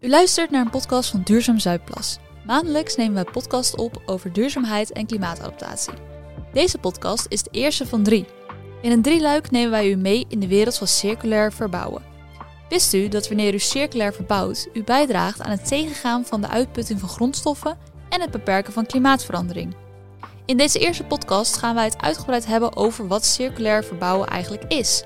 U luistert naar een podcast van Duurzaam Zuidplas. Maandelijks nemen wij podcast op over duurzaamheid en klimaatadaptatie. Deze podcast is de eerste van drie. In een drieluik nemen wij u mee in de wereld van circulair verbouwen. Wist u dat wanneer u circulair verbouwt, u bijdraagt aan het tegengaan van de uitputting van grondstoffen en het beperken van klimaatverandering? In deze eerste podcast gaan wij het uitgebreid hebben over wat circulair verbouwen eigenlijk is.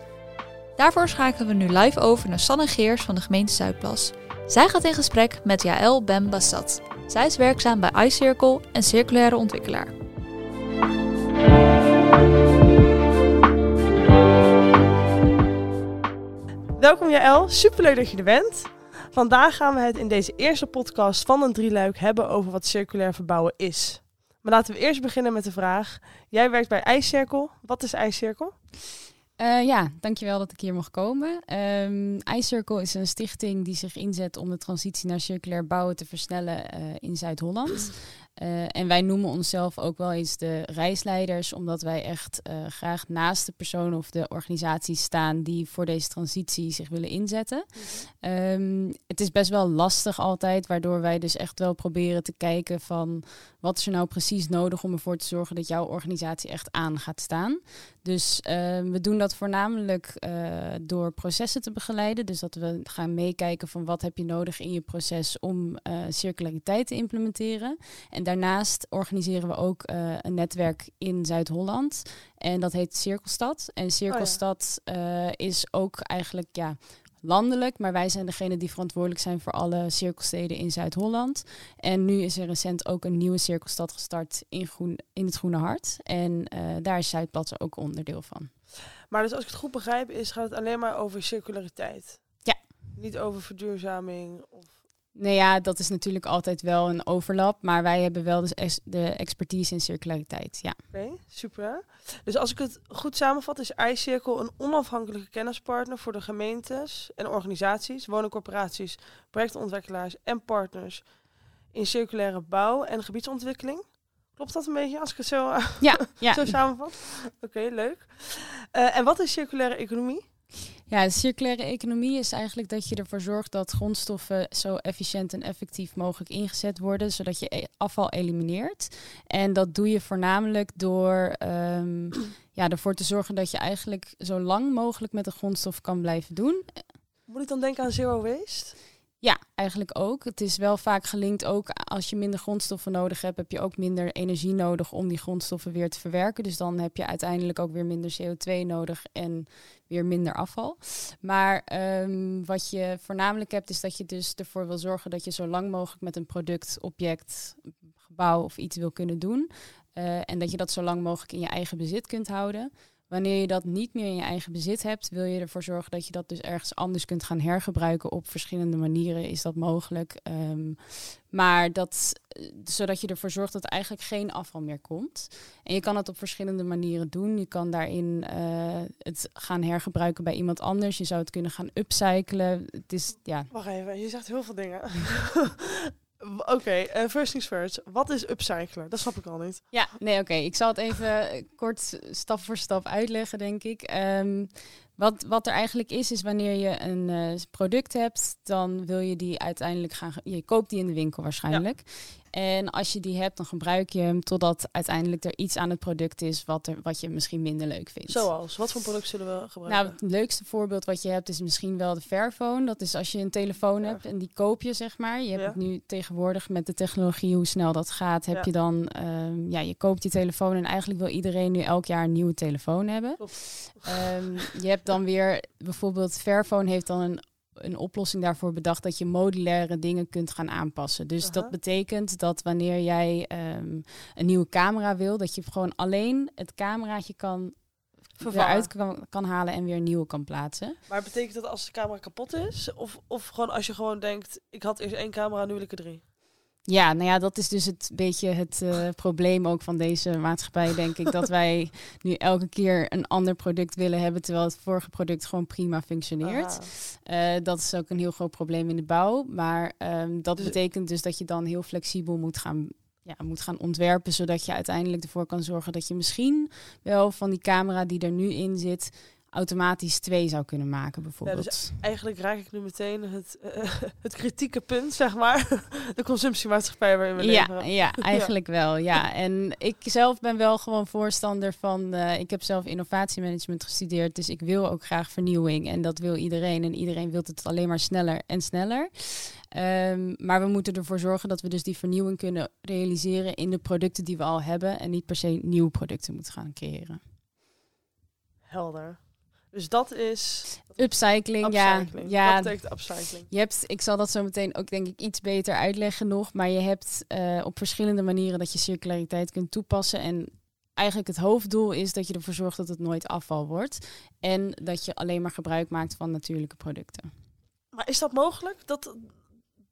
Daarvoor schakelen we nu live over naar Sanne Geers van de gemeente Zuidplas. Zij gaat in gesprek met Jaël Ben Bassat. Zij is werkzaam bij iCircle en circulaire ontwikkelaar. Welkom Jaël, superleuk dat je er bent. Vandaag gaan we het in deze eerste podcast van een drieluik hebben over wat circulair verbouwen is. Maar laten we eerst beginnen met de vraag. Jij werkt bij iCircle. Wat is iCircle? Uh, ja, dankjewel dat ik hier mag komen. Um, iCircle is een stichting die zich inzet om de transitie naar circulair bouwen te versnellen uh, in Zuid-Holland. Uh, en wij noemen onszelf ook wel eens de reisleiders, omdat wij echt uh, graag naast de personen of de organisaties staan die voor deze transitie zich willen inzetten. Um, het is best wel lastig altijd, waardoor wij dus echt wel proberen te kijken van wat is er nou precies nodig om ervoor te zorgen dat jouw organisatie echt aan gaat staan. Dus uh, we doen dat voornamelijk door processen te begeleiden. Dus dat we gaan meekijken van wat heb je nodig in je proces om circulariteit te implementeren. En daarnaast organiseren we ook uh, een netwerk in Zuid-Holland. En dat heet Cirkelstad. En Cirkelstad oh ja. uh, is ook eigenlijk ja, landelijk, maar wij zijn degene die verantwoordelijk zijn voor alle cirkelsteden in Zuid-Holland. En nu is er recent ook een nieuwe cirkelstad gestart in, groen, in het Groene Hart. En uh, daar is Zuidplatsen ook onderdeel van. Maar dus als ik het goed begrijp, is, gaat het alleen maar over circulariteit? Ja. Niet over verduurzaming of... Nou ja, dat is natuurlijk altijd wel een overlap, maar wij hebben wel de, de expertise in circulariteit. Ja. Oké, okay, super. Dus als ik het goed samenvat, is iCircle een onafhankelijke kennispartner voor de gemeentes en organisaties, woningcorporaties, projectontwikkelaars en partners in circulaire bouw en gebiedsontwikkeling. Klopt dat een beetje als ik het zo, ja, ja. zo samenvat? Oké, okay, leuk. Uh, en wat is circulaire economie? Ja, de circulaire economie is eigenlijk dat je ervoor zorgt dat grondstoffen zo efficiënt en effectief mogelijk ingezet worden, zodat je afval elimineert. En dat doe je voornamelijk door um, ja, ervoor te zorgen dat je eigenlijk zo lang mogelijk met de grondstof kan blijven doen. Moet ik dan denken aan zero waste? Ja, eigenlijk ook. Het is wel vaak gelinkt ook als je minder grondstoffen nodig hebt, heb je ook minder energie nodig om die grondstoffen weer te verwerken. Dus dan heb je uiteindelijk ook weer minder CO2 nodig en weer minder afval. Maar um, wat je voornamelijk hebt, is dat je dus ervoor wil zorgen dat je zo lang mogelijk met een product, object, gebouw of iets wil kunnen doen. Uh, en dat je dat zo lang mogelijk in je eigen bezit kunt houden. Wanneer je dat niet meer in je eigen bezit hebt, wil je ervoor zorgen dat je dat dus ergens anders kunt gaan hergebruiken. Op verschillende manieren is dat mogelijk. Um, maar dat, zodat je ervoor zorgt dat er eigenlijk geen afval meer komt. En je kan het op verschillende manieren doen. Je kan daarin uh, het gaan hergebruiken bij iemand anders. Je zou het kunnen gaan upcyclen. Het is, ja. Wacht even, je zegt heel veel dingen. Oké, okay, uh, first things first. Wat is upcyclen? Dat snap ik al niet. Ja, nee, oké. Okay. Ik zal het even kort stap voor stap uitleggen, denk ik. Um, wat, wat er eigenlijk is, is wanneer je een uh, product hebt, dan wil je die uiteindelijk gaan. Je koopt die in de winkel waarschijnlijk. Ja. En als je die hebt, dan gebruik je hem totdat uiteindelijk er iets aan het product is wat, er, wat je misschien minder leuk vindt. Zoals? Wat voor product zullen we gebruiken? Nou, het leukste voorbeeld wat je hebt is misschien wel de Fairphone. Dat is als je een telefoon ja. hebt en die koop je, zeg maar. Je hebt ja. het nu tegenwoordig met de technologie, hoe snel dat gaat, heb ja. je dan, um, ja, je koopt die telefoon en eigenlijk wil iedereen nu elk jaar een nieuwe telefoon hebben. Um, je hebt dan weer, bijvoorbeeld Fairphone heeft dan een een oplossing daarvoor bedacht dat je modulaire dingen kunt gaan aanpassen. Dus uh -huh. dat betekent dat wanneer jij um, een nieuwe camera wil, dat je gewoon alleen het cameraatje kan eruit kan, kan halen en weer een nieuwe kan plaatsen. Maar betekent dat als de camera kapot is? Of, of gewoon als je gewoon denkt, ik had eerst één camera, nu wil ik er drie? Ja, nou ja, dat is dus het beetje het uh, probleem ook van deze maatschappij, denk ik. Dat wij nu elke keer een ander product willen hebben, terwijl het vorige product gewoon prima functioneert. Uh, dat is ook een heel groot probleem in de bouw. Maar um, dat dus betekent dus dat je dan heel flexibel moet gaan, ja, moet gaan ontwerpen, zodat je uiteindelijk ervoor kan zorgen dat je misschien wel van die camera die er nu in zit, automatisch twee zou kunnen maken, Ja, bijvoorbeeld. dus eigenlijk raak ik nu meteen het, eh, het kritieke punt, zeg maar. De consumptiemaatschappij waarin we Ja, leven. ja, eigenlijk wel. Ja. En ik zelf ben wel gewoon voorstander van. eh, ik heb zelf innovatiemanagement gestudeerd, dus ik wil ook graag vernieuwing. En dat wil iedereen. En iedereen wil het alleen maar sneller en sneller. Ehm, maar we moeten ervoor zorgen dat we dus die vernieuwing kunnen realiseren in de producten die we al hebben. En niet per se nieuwe producten moeten gaan creëren. Helder. Dus dat is Upcycling, upcycling. ja. ja Wat betekent upcycling? Je hebt, ik zal dat zo meteen ook denk ik iets beter uitleggen nog, maar je hebt eh, op verschillende manieren dat je circulariteit kunt toepassen. En eigenlijk het hoofddoel is dat je ervoor zorgt dat het nooit afval wordt. En dat je alleen maar gebruik maakt van natuurlijke producten. Maar is dat mogelijk? Dat,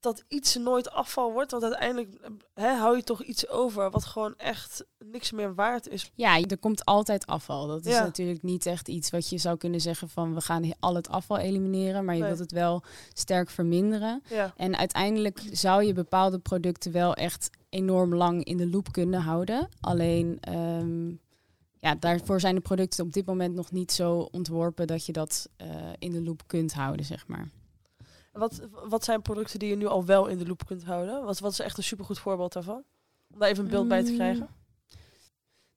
dat iets nooit afval wordt? Want uiteindelijk hè, hou je toch iets over wat gewoon echt niks meer waard is. Ja, er komt altijd afval. Dat is Ja. natuurlijk niet echt iets wat je zou kunnen zeggen van we gaan al het afval elimineren, maar je Nee. wilt het wel sterk verminderen. Ja. En uiteindelijk zou je bepaalde producten wel echt enorm lang in de loop kunnen houden. Alleen, ehm, ja, daarvoor zijn de producten op dit moment nog niet zo ontworpen dat je dat eh, in de loop kunt houden, zeg maar. Wat, wat zijn producten die je nu al wel in de loop kunt houden? Wat, wat is echt een supergoed voorbeeld daarvan? Om daar even een beeld bij te Mm. krijgen.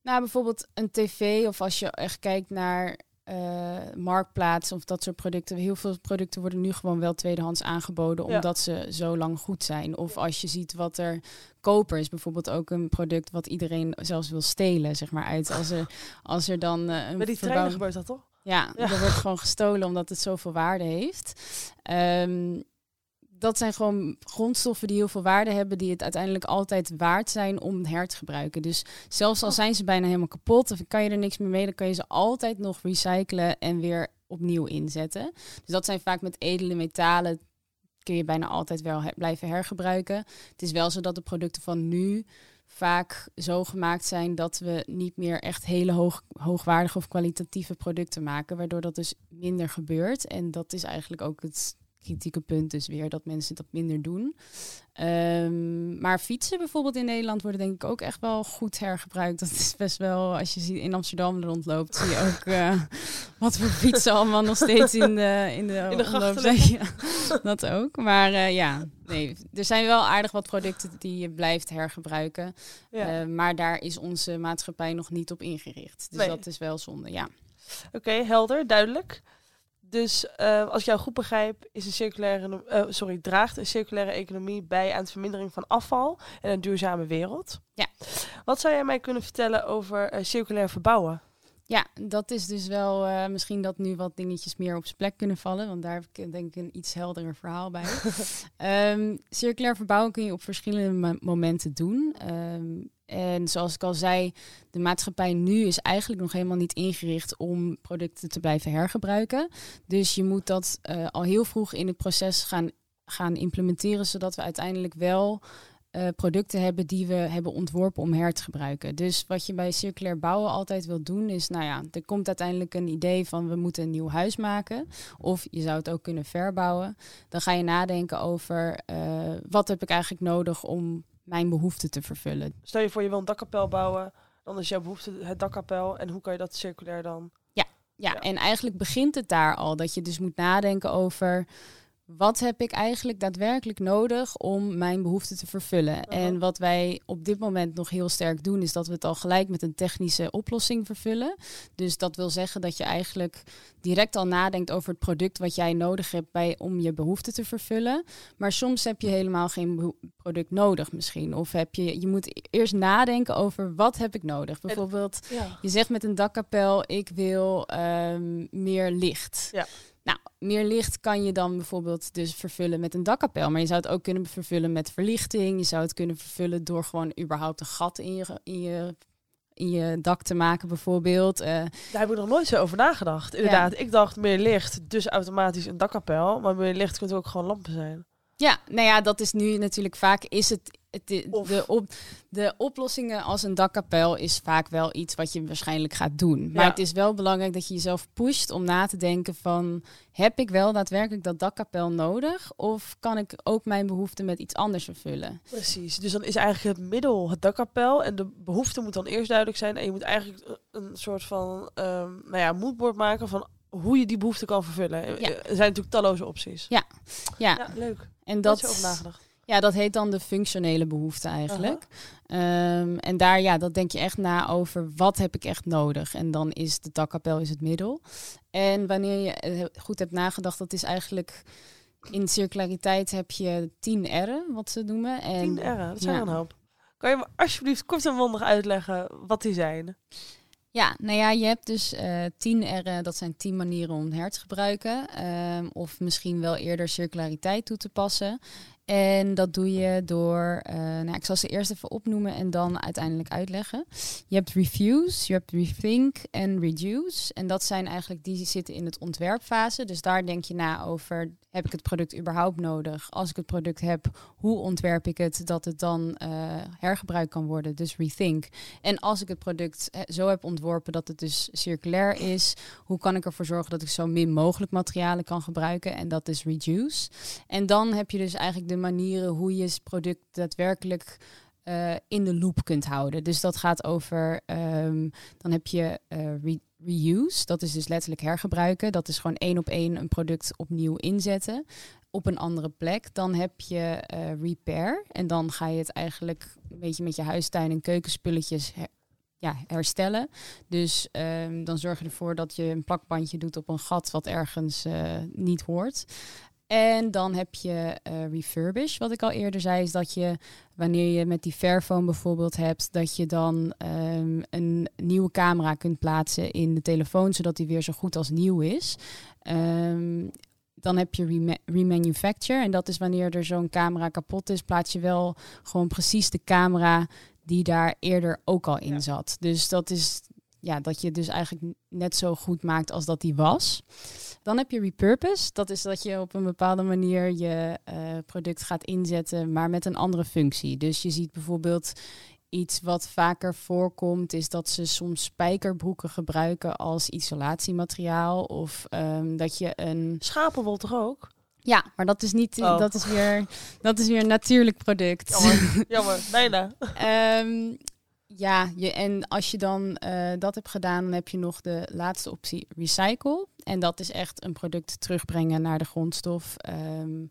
Nou, bijvoorbeeld een tv of als je echt kijkt naar eh marktplaats of dat soort producten. Heel veel producten worden nu gewoon wel tweedehands aangeboden Ja. omdat ze zo lang goed zijn. Of als je ziet wat er koper is, bijvoorbeeld ook een product wat iedereen zelfs wil stelen, zeg maar uit. Als er, als er dan eh, een Bij die treinen verbouwing- gebeurt dat toch? Ja, Ja. er wordt gewoon gestolen omdat het zoveel waarde heeft. Ehm, dat zijn gewoon grondstoffen die heel veel waarde hebben, die het uiteindelijk altijd waard zijn om her te gebruiken. Dus zelfs al Oh. zijn ze bijna helemaal kapot of kan je er niks meer mee, dan kan je ze altijd nog recyclen en weer opnieuw inzetten. Dus dat zijn vaak met edele metalen, kun je bijna altijd wel he- blijven hergebruiken. Het is wel zo dat de producten van nu vaak zo gemaakt zijn dat we niet meer echt hele hoog, hoogwaardige of kwalitatieve producten maken, waardoor dat dus minder gebeurt. En dat is eigenlijk ook het kritieke punt dus weer, dat mensen dat minder doen. Ehm, maar fietsen bijvoorbeeld in Nederland worden denk ik ook echt wel goed hergebruikt. Dat is best wel, als je ziet in Amsterdam rondloopt, zie je ook eh, wat voor fietsen allemaal nog steeds in de, in de, In de omloop zijn. Ja, dat ook. Maar eh, ja, nee, er zijn wel aardig wat producten die je blijft hergebruiken. Ja. Eh, maar daar is onze maatschappij nog niet op ingericht. Dus Nee. dat is wel zonde, ja. Oké, helder, duidelijk. Dus eh, als ik jou goed begrijp, is een circulaire, eh, sorry, draagt een circulaire economie bij aan de vermindering van afval en een duurzame wereld. Ja. Wat zou jij mij kunnen vertellen over eh, circulair verbouwen? Ja, dat is dus wel eh, misschien dat nu wat dingetjes meer op zijn plek kunnen vallen. Want daar heb ik denk ik een iets helderer verhaal bij. Ehm, circulair verbouwen kun je op verschillende mo- momenten doen. Ehm, en zoals ik al zei, de maatschappij nu is eigenlijk nog helemaal niet ingericht om producten te blijven hergebruiken. Dus je moet dat eh, al heel vroeg in het proces gaan, gaan implementeren, zodat we uiteindelijk wel eh, producten hebben die we hebben ontworpen om her te gebruiken. Dus wat je bij circulair bouwen altijd wil doen is, nou ja, er komt uiteindelijk een idee van we moeten een nieuw huis maken. Of je zou het ook kunnen verbouwen. Dan ga je nadenken over eh, wat heb ik eigenlijk nodig om mijn behoeften te vervullen. Stel je voor je wil een dakkapel bouwen, dan is jouw behoefte het dakkapel en hoe kan je dat circulair dan? Ja, Ja. en eigenlijk begint het daar al. Dat je dus moet nadenken over wat heb ik eigenlijk daadwerkelijk nodig om mijn behoeften te vervullen. En wat wij op dit moment nog heel sterk doen, is dat we het al gelijk met een technische oplossing vervullen. Dus dat wil zeggen dat je eigenlijk direct al nadenkt over het product wat jij nodig hebt bij, om je behoeften te vervullen. Maar soms heb je helemaal geen product nodig misschien. Of heb je, je moet eerst nadenken over wat heb ik nodig. Bijvoorbeeld, Ja. je zegt met een dakkapel, ik wil ehm, meer licht. Ja. Meer licht kan je dan bijvoorbeeld dus vervullen met een dakkapel. Maar je zou het ook kunnen vervullen met verlichting. Je zou het kunnen vervullen door gewoon überhaupt een gat in je, in je, in je dak te maken bijvoorbeeld. Eh, Daar heb ik nog nooit zo over nagedacht. Inderdaad, ik dacht meer licht, dus automatisch een dakkapel. Maar meer licht kunt ook gewoon lampen zijn. Ja, nou ja, dat is nu natuurlijk vaak is het. Het de, op, de oplossingen als een dakkapel is vaak wel iets wat je waarschijnlijk gaat doen. Maar Ja. het is wel belangrijk dat je jezelf pusht om na te denken van... heb ik wel daadwerkelijk dat dakkapel nodig? Of kan ik ook mijn behoeften met iets anders vervullen? Precies. Dus dan is eigenlijk het middel het dakkapel. En de behoefte moet dan eerst duidelijk zijn. En je moet eigenlijk een soort van, ehm, nou ja, moodboard maken van hoe je die behoefte kan vervullen. Ja. Er zijn natuurlijk talloze opties. Ja. Ja, Ja, leuk. en Dat dat, is over nagedacht. Ja, dat heet dan de functionele behoefte eigenlijk. Ehm, en daar, ja, dat denk je echt na over wat heb ik echt nodig. En dan is de dakkapel is het middel. En wanneer je eh, goed hebt nagedacht, dat is eigenlijk in circulariteit heb je 10 R'en, wat ze noemen. En 10 R'en, dat zijn ja. een hoop. Kan je me alsjeblieft kort en mondig uitleggen wat die zijn? Ja, nou ja, je hebt dus eh 10 R'en, dat zijn 10 manieren om her te gebruiken. ehm, of misschien wel eerder circulariteit toe te passen. En dat doe je door, eh, nou, ik zal ze eerst even opnoemen en dan uiteindelijk uitleggen. Je hebt refuse, je hebt rethink en reduce. En dat zijn eigenlijk, die zitten in het ontwerpfase. Dus daar denk je na over, heb ik het product überhaupt nodig? Als ik het product heb, hoe ontwerp ik het dat het dan eh, hergebruikt kan worden? Dus rethink. En als ik het product eh, zo heb ontworpen dat het dus circulair is, hoe kan ik ervoor zorgen dat ik zo min mogelijk materialen kan gebruiken? En dat is reduce. En dan heb je dus eigenlijk de manieren hoe je het product daadwerkelijk eh, in de loop kunt houden. Dus dat gaat over, ehm, dan heb je eh, re- reuse, dat is dus letterlijk hergebruiken. Dat is gewoon één op één een product opnieuw inzetten op een andere plek. Dan heb je eh, repair en dan ga je het eigenlijk een beetje met je huistuin en keukenspulletjes ja, herstellen. Dus ehm, dan zorg je ervoor dat je een plakbandje doet op een gat wat ergens niet hoort. En dan heb je eh, refurbish, wat ik al eerder zei, is dat je wanneer je met die Fairphone bijvoorbeeld hebt, dat je dan ehm, een nieuwe camera kunt plaatsen in de telefoon, zodat die weer zo goed als nieuw is. Ehm, dan heb je rema- remanufacture en dat is wanneer er zo'n camera kapot is, plaats je wel gewoon precies de camera die daar eerder ook al in Ja. zat. Dus dat is ja, dat je dus eigenlijk net zo goed maakt als dat die was. Dan heb je repurpose. Dat is dat je op een bepaalde manier je eh, product gaat inzetten, maar met een andere functie. Dus je ziet bijvoorbeeld iets wat vaker voorkomt, is dat ze soms spijkerbroeken gebruiken als isolatiemateriaal. Of ehm, dat je een. Schapenwol toch ook? Ja, maar dat is niet. Oh. Dat is weer. Dat is weer een natuurlijk product. Jammer, jammer bijna. Ehm, ja, je, en als je dan eh, dat hebt gedaan, dan heb je nog de laatste optie recycle. En dat is echt een product terugbrengen naar de grondstof. ehm,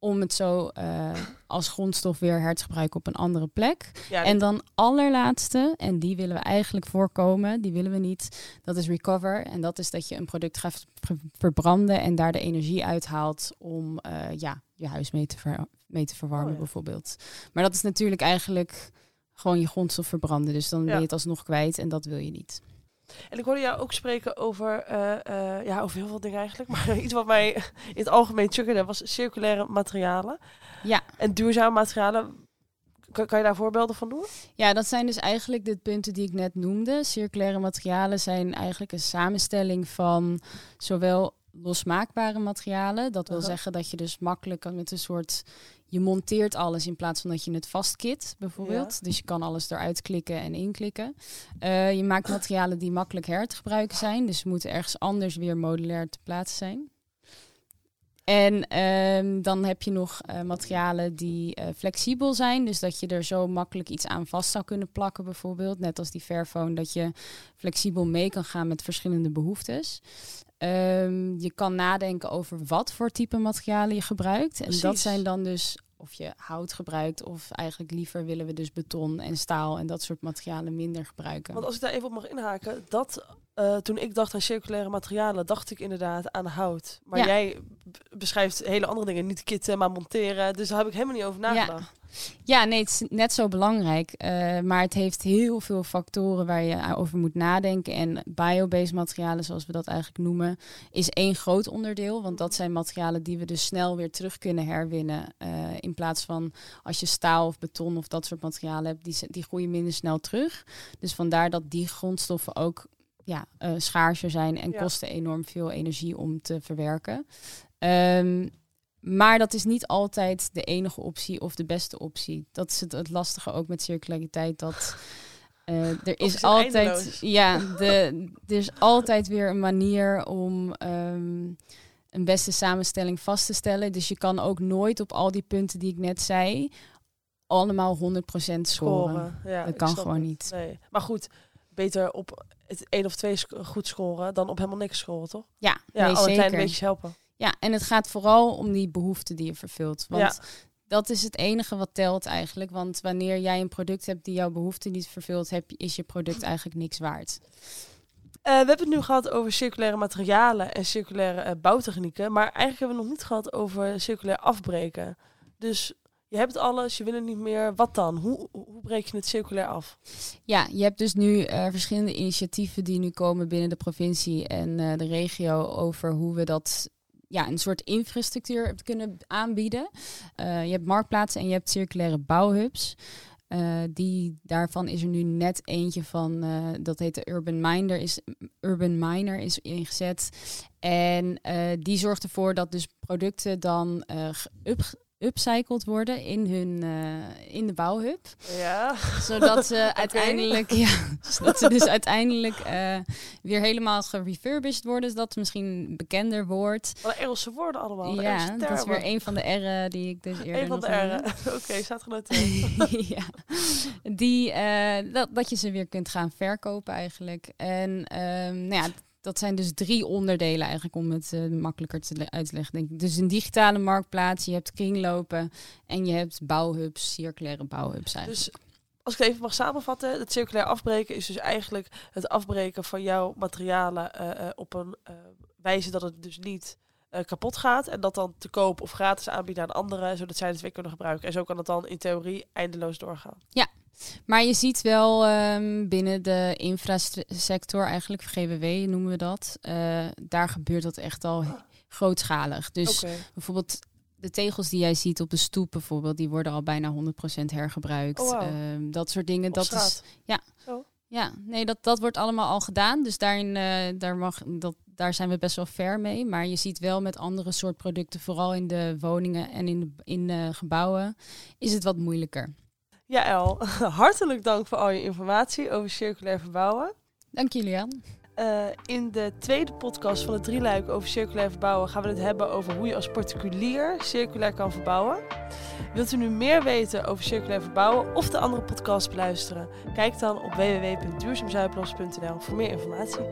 om het zo eh, als grondstof weer her te gebruiken op een andere plek. Ja, En dan allerlaatste, en die willen we eigenlijk voorkomen, die willen we niet, dat is recover. En dat is dat je een product gaat ver- verbranden en daar de energie uithaalt om eh, ja, je huis mee te, mee te verwarmen Oh ja. bijvoorbeeld. Maar dat is natuurlijk eigenlijk gewoon je grondstof verbranden. Dus dan ben je het alsnog kwijt en dat wil je niet. En ik hoorde jou ook spreken over, eh, eh, ja, over heel veel dingen eigenlijk. Maar iets wat mij in het algemeen triggerde was circulaire materialen. Ja. En duurzame materialen. Kan, kan je daar voorbeelden van doen? Ja, dat zijn dus eigenlijk de punten die ik net noemde. Circulaire materialen zijn eigenlijk een samenstelling van zowel losmaakbare materialen. Dat wil Aha. zeggen dat je dus makkelijk kan met een soort... Je monteert alles in plaats van dat je het vastkit, bijvoorbeeld. Dus je kan alles eruit klikken en inklikken. Eh, je maakt materialen die makkelijk her te gebruiken zijn. Dus ze moeten ergens anders weer modulair te plaatsen zijn. En ehm, dan heb je nog eh, materialen die eh, flexibel zijn. Dus dat je er zo makkelijk iets aan vast zou kunnen plakken, bijvoorbeeld. Net als die Fairphone, dat je flexibel mee kan gaan met verschillende behoeftes. Ehm, je kan nadenken over wat voor type materialen je gebruikt. En dat zijn dan dus of je hout gebruikt, of eigenlijk liever willen we dus beton en staal en dat soort materialen minder gebruiken. Want als ik daar even op mag inhaken, dat eh, toen ik dacht aan circulaire materialen, dacht ik inderdaad aan hout. Maar Ja. jij beschrijft hele andere dingen, niet kitten, maar monteren. Dus daar heb ik helemaal niet over nagedacht. Ja, nee, het is net zo belangrijk. eh, maar het heeft heel veel factoren waar je over moet nadenken. En biobased materialen, zoals we dat eigenlijk noemen, is één groot onderdeel. Want dat zijn materialen die we dus snel weer terug kunnen herwinnen. eh, in plaats van als je staal of beton of dat soort materialen hebt, die, die groeien minder snel terug. Dus vandaar dat die grondstoffen ook ja, eh, schaarser zijn en Ja. kosten enorm veel energie om te verwerken. Ehm, maar dat is niet altijd de enige optie of de beste optie. Dat is het, het lastige ook met circulariteit. Dat eh, er is altijd, eindeloos? ja, de, er is altijd weer een manier om ehm, een beste samenstelling vast te stellen. Dus je kan ook nooit op al die punten die ik net zei allemaal 100% scoren. Scoren. Ja, Dat kan gewoon het. niet. Nee. Maar goed, beter op het één of twee sc- goed scoren dan op helemaal niks scoren, toch? Ja, Ja, nee, alle zeker. kleine beetjes helpen. Ja, en het gaat vooral om die behoeften die je vervult. Want Ja. dat is het enige wat telt eigenlijk. Want wanneer jij een product hebt die jouw behoeften niet vervult, heb, is je product eigenlijk niks waard. Eh, we hebben het nu gehad over circulaire materialen en circulaire eh, bouwtechnieken. Maar eigenlijk hebben we nog niet gehad over circulair afbreken. Dus je hebt alles, je wil het niet meer. Wat dan? Hoe, hoe breek je het circulair af? Ja, je hebt dus nu eh, verschillende initiatieven die nu komen binnen de provincie en eh, de regio over hoe we dat ja, een soort infrastructuur kunnen aanbieden. Eh, je hebt marktplaatsen en je hebt circulaire bouwhubs. Die, daarvan is er nu net eentje van, dat heet de Urban Miner, is, Urban Miner is ingezet. En die zorgt ervoor dat dus producten dan up, upcycled worden in, hun, eh, in de bouwhub Ja. zodat ze uiteindelijk, ja, zodat ze dus uiteindelijk eh, weer helemaal gerefurbished worden, zodat het misschien bekender wordt. Wat Engelse woorden allemaal. ja, dat is weer een van de R'en die ik dus eerder Een van de. R'en. Oké, staat genoteerd. ja, die, eh, dat, dat je ze weer kunt gaan verkopen eigenlijk. En ehm, nou ja, dat zijn dus drie onderdelen eigenlijk om het eh, makkelijker te le- uit te leggen. Denk ik. Dus een digitale marktplaats, je hebt kringlopen en je hebt bouwhubs, circulaire bouwhubs eigenlijk. Dus als ik het even mag samenvatten, het circulair afbreken is dus eigenlijk het afbreken van jouw materialen eh, eh, op een wijze dat het dus niet kapot gaat. En dat dan te koop of gratis aanbieden aan anderen, zodat zij het weer kunnen gebruiken. En zo kan het dan in theorie eindeloos doorgaan. Maar je ziet wel ehm, binnen de infrasector, eigenlijk GWW noemen we dat, eh, daar gebeurt dat echt al he- grootschalig. Dus bijvoorbeeld de tegels die jij ziet op de stoep bijvoorbeeld, die worden al bijna 100% hergebruikt. Oh. Ehm, dat soort dingen, Op dat straat. is ja, nee, dat, dat wordt allemaal al gedaan. Dus daarin, eh, daar, mag, dat, daar zijn we best wel ver mee. Maar je ziet wel met andere soort producten, vooral in de woningen en in de, in de gebouwen, is het wat moeilijker. Ja, El, hartelijk dank voor al je informatie over circulair verbouwen. Dank jullie aan. Eh, in de tweede podcast van het drieluik over circulair verbouwen gaan we het hebben over hoe je als particulier circulair kan verbouwen. Wilt u nu meer weten over circulair verbouwen of de andere podcasts beluisteren? Kijk dan op www.duurzaamzuiplos.nl voor meer informatie.